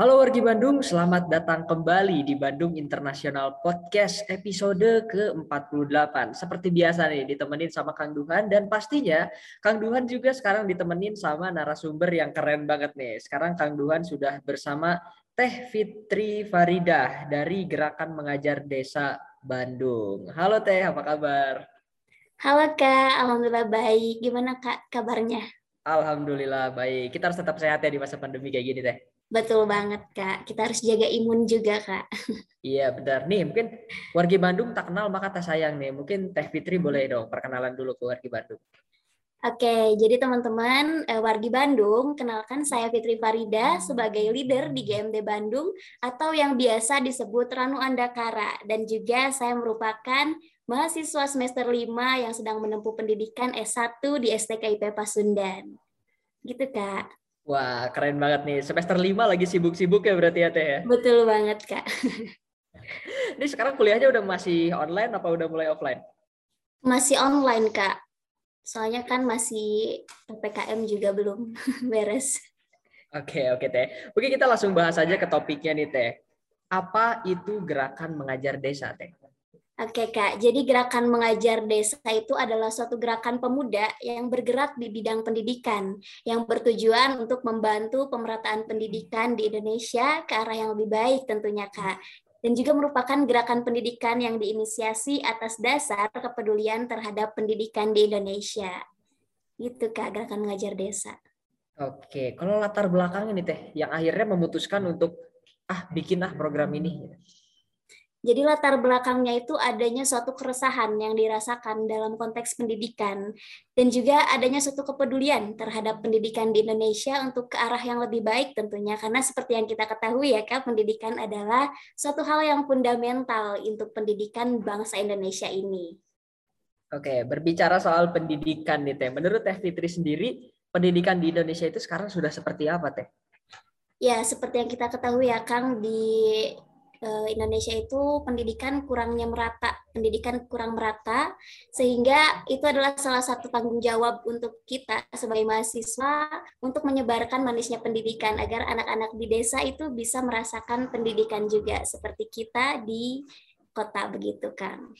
Halo wargi Bandung, selamat datang kembali di Bandung International Podcast episode ke-48. Seperti biasa nih, ditemenin sama Kang Duhan dan pastinya Kang Duhan juga sekarang ditemenin sama narasumber yang keren banget nih. Sekarang Kang Duhan sudah bersama Teh Fitri Faridah dari Gerakan Mengajar Desa Bandung. Halo Teh, apa kabar? Halo Kak, Alhamdulillah baik. Gimana Kak kabarnya? Alhamdulillah baik. Kita harus tetap sehat ya di masa pandemi kayak gini Teh. Betul banget, Kak. Kita harus jaga imun juga, Kak. Iya, benar. Nih, mungkin wargi Bandung tak kenal maka tak sayang nih. Mungkin Teh Fitri boleh dong perkenalan dulu ke wargi Bandung. Oke, jadi teman-teman eh, wargi Bandung, kenalkan saya Fitri Farida sebagai leader di GMD Bandung atau yang biasa disebut Ranu Andakara dan juga saya merupakan mahasiswa semester 5 yang sedang menempuh pendidikan S1 di STKIP Pasundan. Gitu, Kak. Wah, keren banget nih. Semester 5 lagi sibuk-sibuk ya berarti ya, Teh ya? Betul banget, Kak. Ini sekarang kuliahnya udah masih online apa udah mulai offline? Masih online, Kak. Soalnya kan masih PPKM juga belum beres. Oke, oke, Teh. Mungkin kita langsung bahas aja ke topiknya nih, Teh. Apa itu gerakan mengajar desa, Teh? Oke Kak, jadi gerakan mengajar desa itu adalah suatu gerakan pemuda yang bergerak di bidang pendidikan, yang bertujuan untuk membantu pemerataan pendidikan di Indonesia ke arah yang lebih baik tentunya Kak. Dan juga merupakan gerakan pendidikan yang diinisiasi atas dasar kepedulian terhadap pendidikan di Indonesia. Gitu Kak, gerakan mengajar desa. Oke, kalau latar belakang ini Teh, yang akhirnya memutuskan untuk ah bikinlah program ini. Jadi latar belakangnya itu adanya suatu keresahan yang dirasakan dalam konteks pendidikan dan juga adanya suatu kepedulian terhadap pendidikan di Indonesia untuk ke arah yang lebih baik tentunya karena seperti yang kita ketahui ya Kak, pendidikan adalah suatu hal yang fundamental untuk pendidikan bangsa Indonesia ini. Oke, berbicara soal pendidikan nih Teh, menurut Teh Fitri sendiri pendidikan di Indonesia itu sekarang sudah seperti apa Teh? Ya, seperti yang kita ketahui ya Kang di Indonesia itu pendidikan kurangnya merata, pendidikan kurang merata, sehingga itu adalah salah satu tanggung jawab untuk kita sebagai mahasiswa untuk menyebarkan manisnya pendidikan agar anak-anak di desa itu bisa merasakan pendidikan juga seperti kita di kota begitu kan.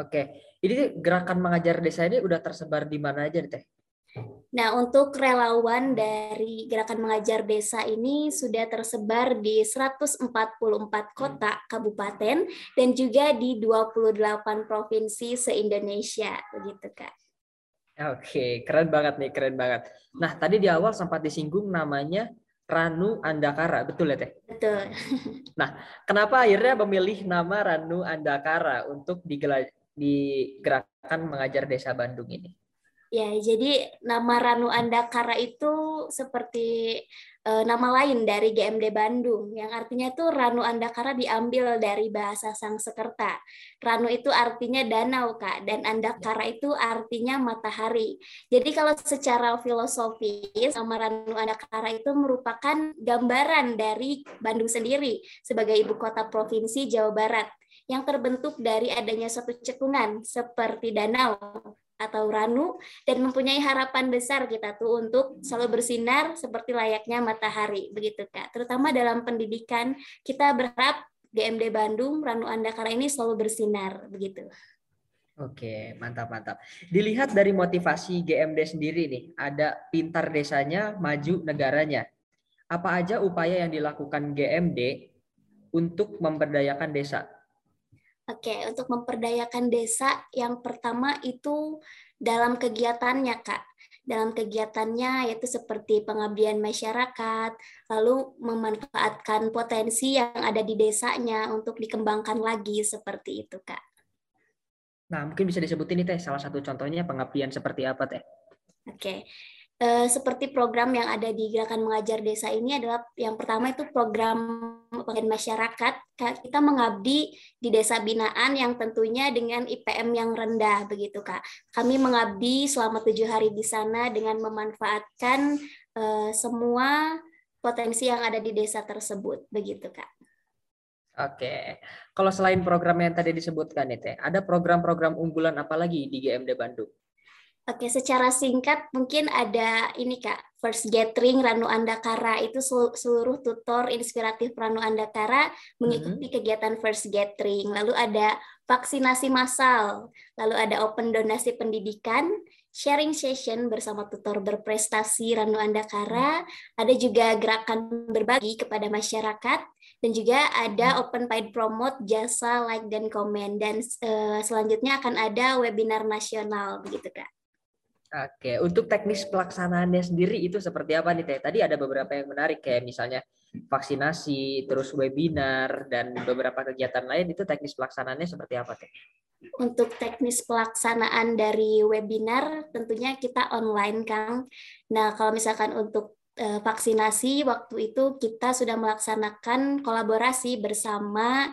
Oke, ini gerakan mengajar desa ini udah tersebar di mana aja Teh? Nah, untuk relawan dari Gerakan Mengajar Desa ini sudah tersebar di 144 kota kabupaten dan juga di 28 provinsi se-Indonesia, begitu Kak. Oke, keren banget nih, keren banget. Nah, tadi di awal sempat disinggung namanya Ranu Andakara, betul ya Teh? Betul. Nah, kenapa akhirnya memilih nama Ranu Andakara untuk di Gerakan Mengajar Desa Bandung ini? Ya, jadi nama Ranu Andakara itu seperti uh, nama lain dari GMD Bandung, yang artinya itu Ranu Andakara diambil dari bahasa Sangsekerta. Ranu itu artinya danau, Kak, dan Andakara itu artinya matahari. Jadi kalau secara filosofis, nama Ranu Andakara itu merupakan gambaran dari Bandung sendiri sebagai ibu kota provinsi Jawa Barat yang terbentuk dari adanya suatu cekungan seperti danau atau ranu dan mempunyai harapan besar kita tuh untuk selalu bersinar seperti layaknya matahari begitu Kak. Terutama dalam pendidikan kita berharap GMD Bandung Ranu Andakara ini selalu bersinar begitu. Oke, mantap mantap. Dilihat dari motivasi GMD sendiri nih, ada pintar desanya, maju negaranya. Apa aja upaya yang dilakukan GMD untuk memberdayakan desa? Oke, untuk memperdayakan desa yang pertama itu dalam kegiatannya, Kak. Dalam kegiatannya yaitu seperti pengabdian masyarakat, lalu memanfaatkan potensi yang ada di desanya untuk dikembangkan lagi seperti itu, Kak. Nah, mungkin bisa disebutin nih Teh, salah satu contohnya pengabdian seperti apa Teh? Oke, Eh, seperti program yang ada di Gerakan Mengajar Desa ini adalah yang pertama itu program pengabdian masyarakat. Kita mengabdi di desa binaan yang tentunya dengan IPM yang rendah begitu kak. Kami mengabdi selama tujuh hari di sana dengan memanfaatkan uh, semua potensi yang ada di desa tersebut begitu kak. Oke, kalau selain program yang tadi disebutkan itu, ada program-program unggulan apa lagi di GMD Bandung? Oke, secara singkat mungkin ada ini Kak, First Gathering Ranu Andakara. Itu seluruh tutor inspiratif Ranu Andakara mengikuti hmm. kegiatan First Gathering. Lalu ada vaksinasi massal, lalu ada open donasi pendidikan, sharing session bersama tutor berprestasi Ranu Andakara, ada juga gerakan berbagi kepada masyarakat, dan juga ada open paid promote jasa like dan komen. Dan uh, selanjutnya akan ada webinar nasional begitu Kak. Oke, untuk teknis pelaksanaannya sendiri itu seperti apa nih Teh? Tadi ada beberapa yang menarik kayak misalnya vaksinasi, terus webinar dan beberapa kegiatan lain itu teknis pelaksanaannya seperti apa Teh? Untuk teknis pelaksanaan dari webinar tentunya kita online Kang. Nah, kalau misalkan untuk eh, vaksinasi waktu itu kita sudah melaksanakan kolaborasi bersama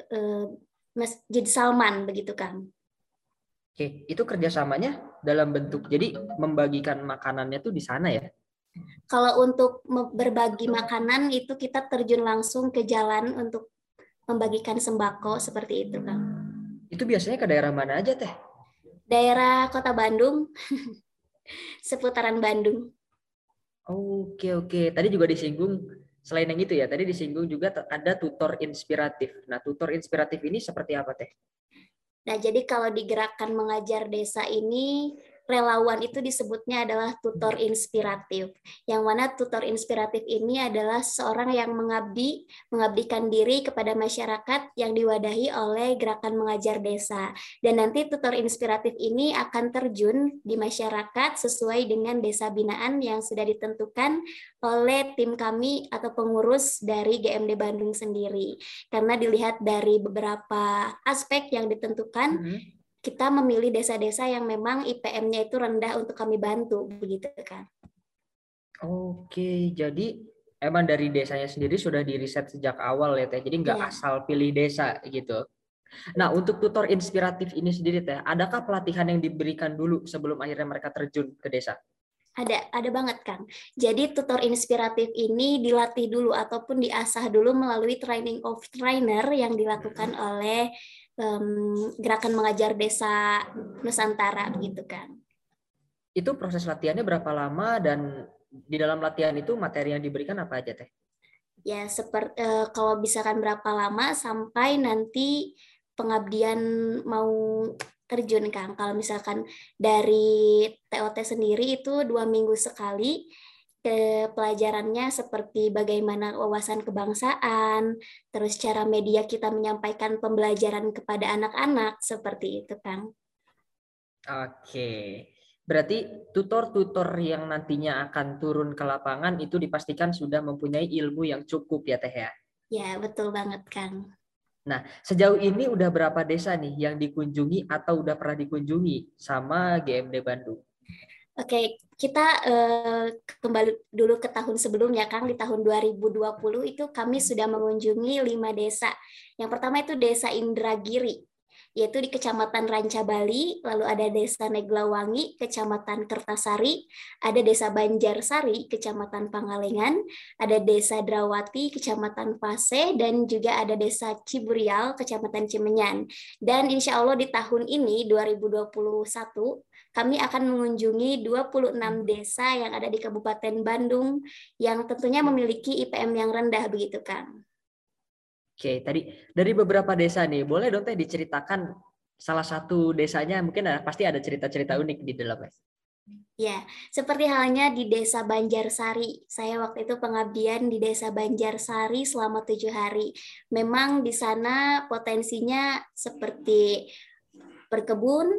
eh, Masjid Salman begitu Kang. Oke, itu kerjasamanya dalam bentuk jadi membagikan makanannya tuh di sana ya? Kalau untuk berbagi makanan itu kita terjun langsung ke jalan untuk membagikan sembako seperti itu, Kang. Itu biasanya ke daerah mana aja, Teh? Daerah Kota Bandung, seputaran Bandung. Oke, oke. Tadi juga disinggung selain yang itu ya, tadi disinggung juga ada tutor inspiratif. Nah, tutor inspiratif ini seperti apa, Teh? Nah, jadi kalau di gerakan mengajar desa ini relawan itu disebutnya adalah tutor inspiratif. Yang mana tutor inspiratif ini adalah seorang yang mengabdi, mengabdikan diri kepada masyarakat yang diwadahi oleh gerakan mengajar desa. Dan nanti tutor inspiratif ini akan terjun di masyarakat sesuai dengan desa binaan yang sudah ditentukan oleh tim kami atau pengurus dari GMD Bandung sendiri. Karena dilihat dari beberapa aspek yang ditentukan, mm -hmm kita memilih desa-desa yang memang IPM-nya itu rendah untuk kami bantu begitu kan. Oke, jadi emang dari desanya sendiri sudah diriset sejak awal ya Teh. Jadi nggak ya. asal pilih desa gitu. Nah, untuk tutor inspiratif ini sendiri Teh, adakah pelatihan yang diberikan dulu sebelum akhirnya mereka terjun ke desa? Ada, ada banget Kang. Jadi tutor inspiratif ini dilatih dulu ataupun diasah dulu melalui training of trainer yang dilakukan oleh um, gerakan mengajar desa Nusantara gitu kan. Itu proses latihannya berapa lama dan di dalam latihan itu materi yang diberikan apa aja teh? Ya seperti uh, kalau kan berapa lama sampai nanti pengabdian mau terjun Kang. Kalau misalkan dari TOT sendiri itu dua minggu sekali ke pelajarannya seperti bagaimana wawasan kebangsaan, terus cara media kita menyampaikan pembelajaran kepada anak-anak seperti itu, Kang. Oke. Berarti tutor-tutor yang nantinya akan turun ke lapangan itu dipastikan sudah mempunyai ilmu yang cukup ya, Teh ya? Ya, betul banget, Kang. Nah, sejauh ini udah berapa desa nih yang dikunjungi atau udah pernah dikunjungi sama GMD Bandung? Oke, kita uh, kembali dulu ke tahun sebelumnya, Kang. Di tahun 2020 itu kami sudah mengunjungi lima desa. Yang pertama itu Desa Indragiri, yaitu di Kecamatan Ranca Bali, lalu ada Desa Neglawangi, Kecamatan Kertasari, ada Desa Banjarsari, Kecamatan Pangalengan, ada Desa Drawati, Kecamatan Pase, dan juga ada Desa Ciburial, Kecamatan Cimenyan. Dan insya Allah di tahun ini, 2021, kami akan mengunjungi 26 desa yang ada di Kabupaten Bandung yang tentunya memiliki IPM yang rendah begitu Kang. Oke, tadi dari beberapa desa nih, boleh dong Teh diceritakan salah satu desanya mungkin ada, pasti ada cerita-cerita unik di dalamnya. Ya, seperti halnya di Desa Banjarsari. Saya waktu itu pengabdian di Desa Banjarsari selama tujuh hari. Memang di sana potensinya seperti berkebun,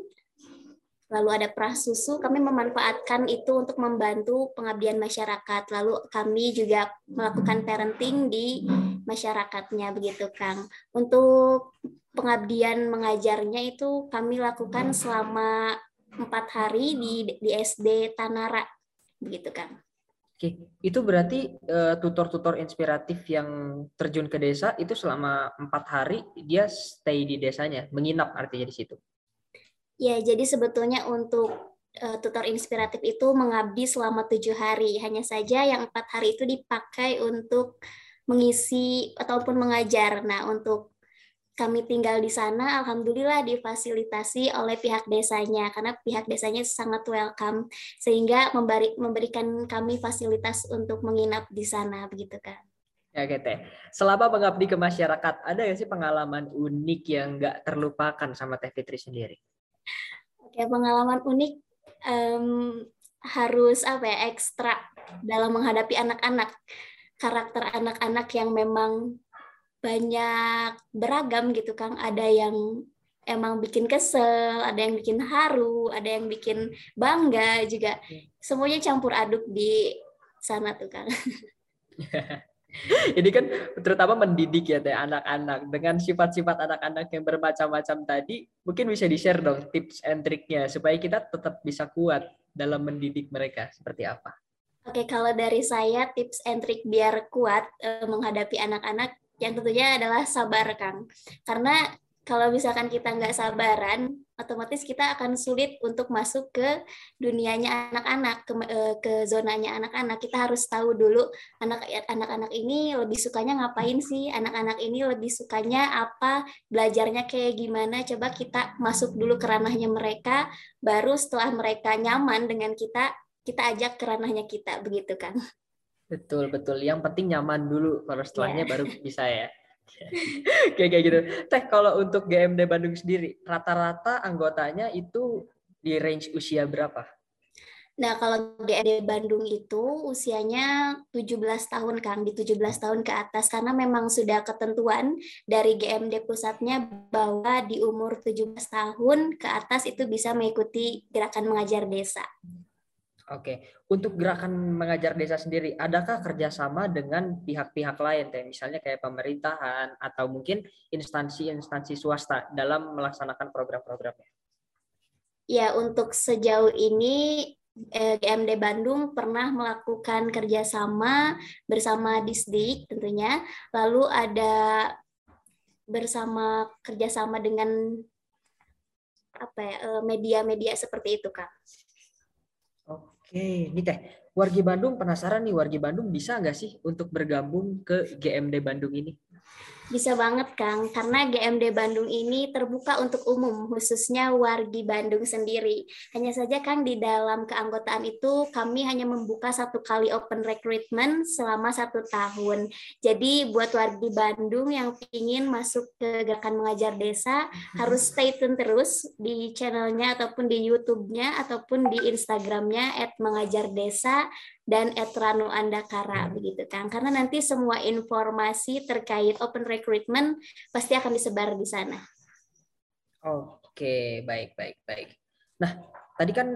lalu ada prasusu, kami memanfaatkan itu untuk membantu pengabdian masyarakat. Lalu kami juga melakukan parenting di masyarakatnya begitu Kang. Untuk pengabdian mengajarnya itu kami lakukan selama empat hari di, di SD Tanara begitu Kang. Oke, itu berarti eh, tutor-tutor uh, inspiratif yang terjun ke desa itu selama empat hari dia stay di desanya, menginap artinya di situ. Ya, jadi sebetulnya untuk uh, tutor inspiratif itu mengabdi selama tujuh hari. Hanya saja yang empat hari itu dipakai untuk mengisi ataupun mengajar. Nah, untuk kami tinggal di sana, alhamdulillah difasilitasi oleh pihak desanya karena pihak desanya sangat welcome sehingga memberi, memberikan kami fasilitas untuk menginap di sana begitu kan. Ya oke Teh. Selama mengabdi ke masyarakat, ada nggak sih pengalaman unik yang nggak terlupakan sama Teh Fitri sendiri? Oke, pengalaman unik um, harus apa ya ekstra dalam menghadapi anak-anak karakter anak-anak yang memang banyak beragam gitu Kang. Ada yang emang bikin kesel, ada yang bikin haru, ada yang bikin bangga juga. Semuanya campur aduk di sana tuh Kang. Ini kan terutama mendidik ya teh anak-anak dengan sifat-sifat anak-anak yang bermacam-macam tadi, mungkin bisa di-share dong tips and triknya supaya kita tetap bisa kuat dalam mendidik mereka seperti apa? Oke, kalau dari saya tips and trick biar kuat eh, menghadapi anak-anak yang tentunya adalah sabar Kang. Karena kalau misalkan kita nggak sabaran, otomatis kita akan sulit untuk masuk ke dunianya anak-anak, ke, eh, ke zonanya anak-anak. Kita harus tahu dulu anak-anak ini lebih sukanya ngapain sih, anak-anak ini lebih sukanya apa, belajarnya kayak gimana. Coba kita masuk dulu ke ranahnya mereka, baru setelah mereka nyaman dengan kita, kita ajak ke ranahnya kita, begitu kan? Betul, betul. Yang penting nyaman dulu, kalau setelahnya yeah. baru bisa ya. Kayak gitu. Teh, kalau untuk GMD Bandung sendiri, rata-rata anggotanya itu di range usia berapa? Nah, kalau GMD Bandung itu usianya 17 tahun, Kang, di 17 tahun ke atas karena memang sudah ketentuan dari GMD pusatnya bahwa di umur 17 tahun ke atas itu bisa mengikuti gerakan mengajar desa. Oke, untuk gerakan mengajar desa sendiri, adakah kerjasama dengan pihak-pihak lain, kayak misalnya kayak pemerintahan atau mungkin instansi-instansi swasta dalam melaksanakan program-programnya? Ya, untuk sejauh ini eh, GMD Bandung pernah melakukan kerjasama bersama Disdik tentunya, lalu ada bersama kerjasama dengan apa ya eh, media-media seperti itu, Kak. Oke, ini teh wargi Bandung penasaran nih wargi Bandung bisa nggak sih untuk bergabung ke GMD Bandung ini? Bisa banget Kang, karena GMD Bandung ini terbuka untuk umum, khususnya wargi Bandung sendiri. Hanya saja Kang, di dalam keanggotaan itu kami hanya membuka satu kali open recruitment selama satu tahun. Jadi buat wargi Bandung yang ingin masuk ke gerakan mengajar desa, harus stay tune terus di channelnya ataupun di YouTube-nya ataupun di Instagram-nya at mengajar desa dan Etranu Andakara hmm. begitu kan karena nanti semua informasi terkait open recruitment pasti akan disebar di sana. Oke baik baik baik. Nah tadi kan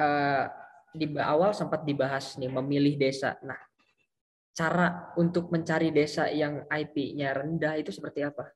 uh, di awal sempat dibahas nih memilih desa. Nah cara untuk mencari desa yang IP-nya rendah itu seperti apa?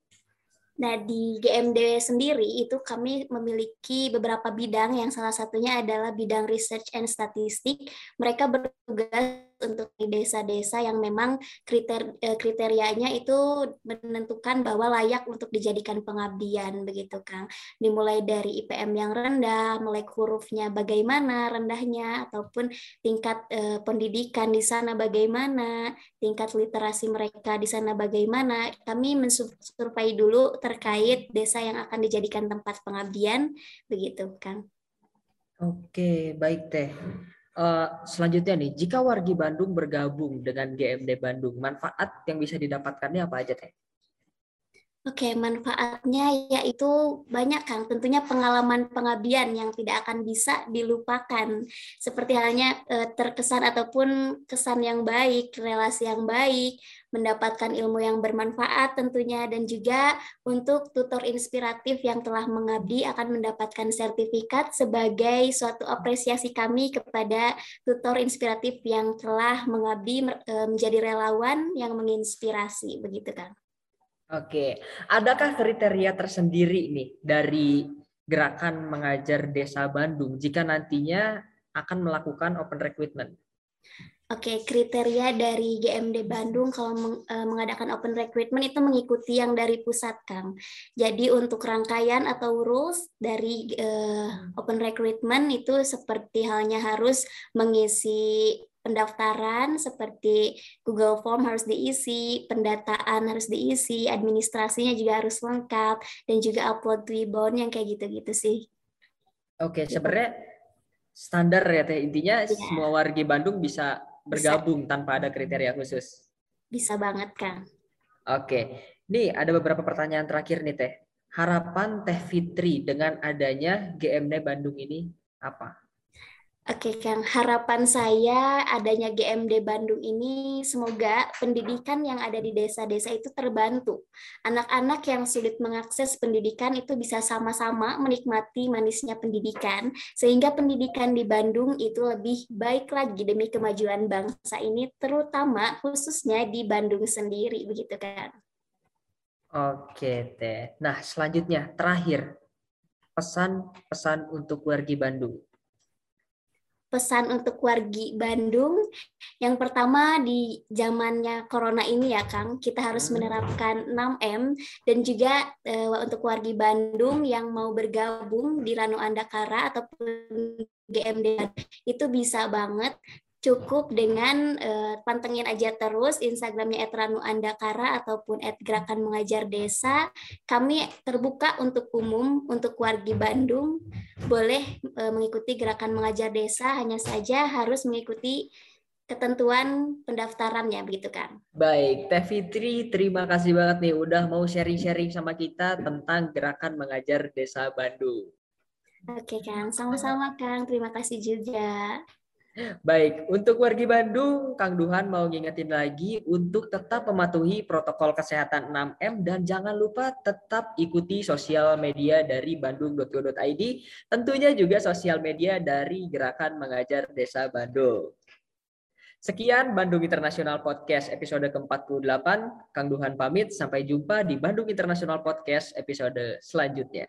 Nah, di GMD sendiri itu kami memiliki beberapa bidang yang salah satunya adalah bidang research and statistik. Mereka bertugas untuk desa-desa yang memang kriter, eh, kriterianya itu menentukan bahwa layak untuk dijadikan pengabdian begitu Kang. Dimulai dari IPM yang rendah, mulai hurufnya bagaimana rendahnya ataupun tingkat eh, pendidikan di sana bagaimana, tingkat literasi mereka di sana bagaimana. Kami mensurvei dulu terkait desa yang akan dijadikan tempat pengabdian begitu Kang. Oke, baik Teh. Uh, selanjutnya nih, jika wargi Bandung bergabung dengan GMD Bandung, manfaat yang bisa didapatkannya apa aja teh? Oke, manfaatnya yaitu banyak kan. Tentunya pengalaman pengabdian yang tidak akan bisa dilupakan. Seperti halnya eh, terkesan ataupun kesan yang baik, relasi yang baik, mendapatkan ilmu yang bermanfaat tentunya dan juga untuk tutor inspiratif yang telah mengabdi akan mendapatkan sertifikat sebagai suatu apresiasi kami kepada tutor inspiratif yang telah mengabdi e, menjadi relawan yang menginspirasi begitu kan. Oke, adakah kriteria tersendiri nih dari gerakan mengajar Desa Bandung jika nantinya akan melakukan open recruitment? Oke, kriteria dari GMD Bandung kalau eh, mengadakan open recruitment itu mengikuti yang dari pusat, Kang. Jadi untuk rangkaian atau rules dari uh, open recruitment itu seperti halnya harus mengisi pendaftaran seperti Google Form harus diisi, pendataan harus diisi, administrasinya juga harus lengkap, dan juga upload Twibbon yang kayak gitu-gitu sih. Oke, sebenarnya standar ya teh intinya ya. semua warga Bandung bisa bergabung bisa. tanpa ada kriteria khusus. Bisa banget, Kang. Oke. Nih ada beberapa pertanyaan terakhir nih Teh harapan Teh Fitri dengan adanya GMD Bandung ini apa? Oke Kang, harapan saya adanya GMD Bandung ini semoga pendidikan yang ada di desa-desa itu terbantu. Anak-anak yang sulit mengakses pendidikan itu bisa sama-sama menikmati manisnya pendidikan, sehingga pendidikan di Bandung itu lebih baik lagi demi kemajuan bangsa ini, terutama khususnya di Bandung sendiri, begitu kan? Oke, Teh. Nah, selanjutnya terakhir pesan-pesan untuk wargi Bandung. Pesan untuk wargi Bandung, yang pertama di zamannya corona ini ya Kang, kita harus hmm. menerapkan 6M dan juga e, untuk wargi Bandung yang mau bergabung di Ranu Andakara ataupun GMD itu bisa banget cukup dengan uh, pantengin aja terus Instagramnya @ranu_andakara ataupun @gerakan mengajar desa. Kami terbuka untuk umum untuk wargi Bandung boleh uh, mengikuti gerakan mengajar desa hanya saja harus mengikuti ketentuan pendaftarannya begitu kan. Baik, Teh Fitri, terima kasih banget nih udah mau sharing-sharing sama kita tentang gerakan mengajar desa Bandung. Oke Kang, sama-sama Kang. Terima kasih juga. Baik, untuk wargi Bandung, Kang Duhan mau ngingetin lagi untuk tetap mematuhi protokol kesehatan 6M dan jangan lupa tetap ikuti sosial media dari bandung.go.id, tentunya juga sosial media dari Gerakan Mengajar Desa Bandung. Sekian Bandung Internasional Podcast episode ke-48. Kang Duhan pamit, sampai jumpa di Bandung Internasional Podcast episode selanjutnya.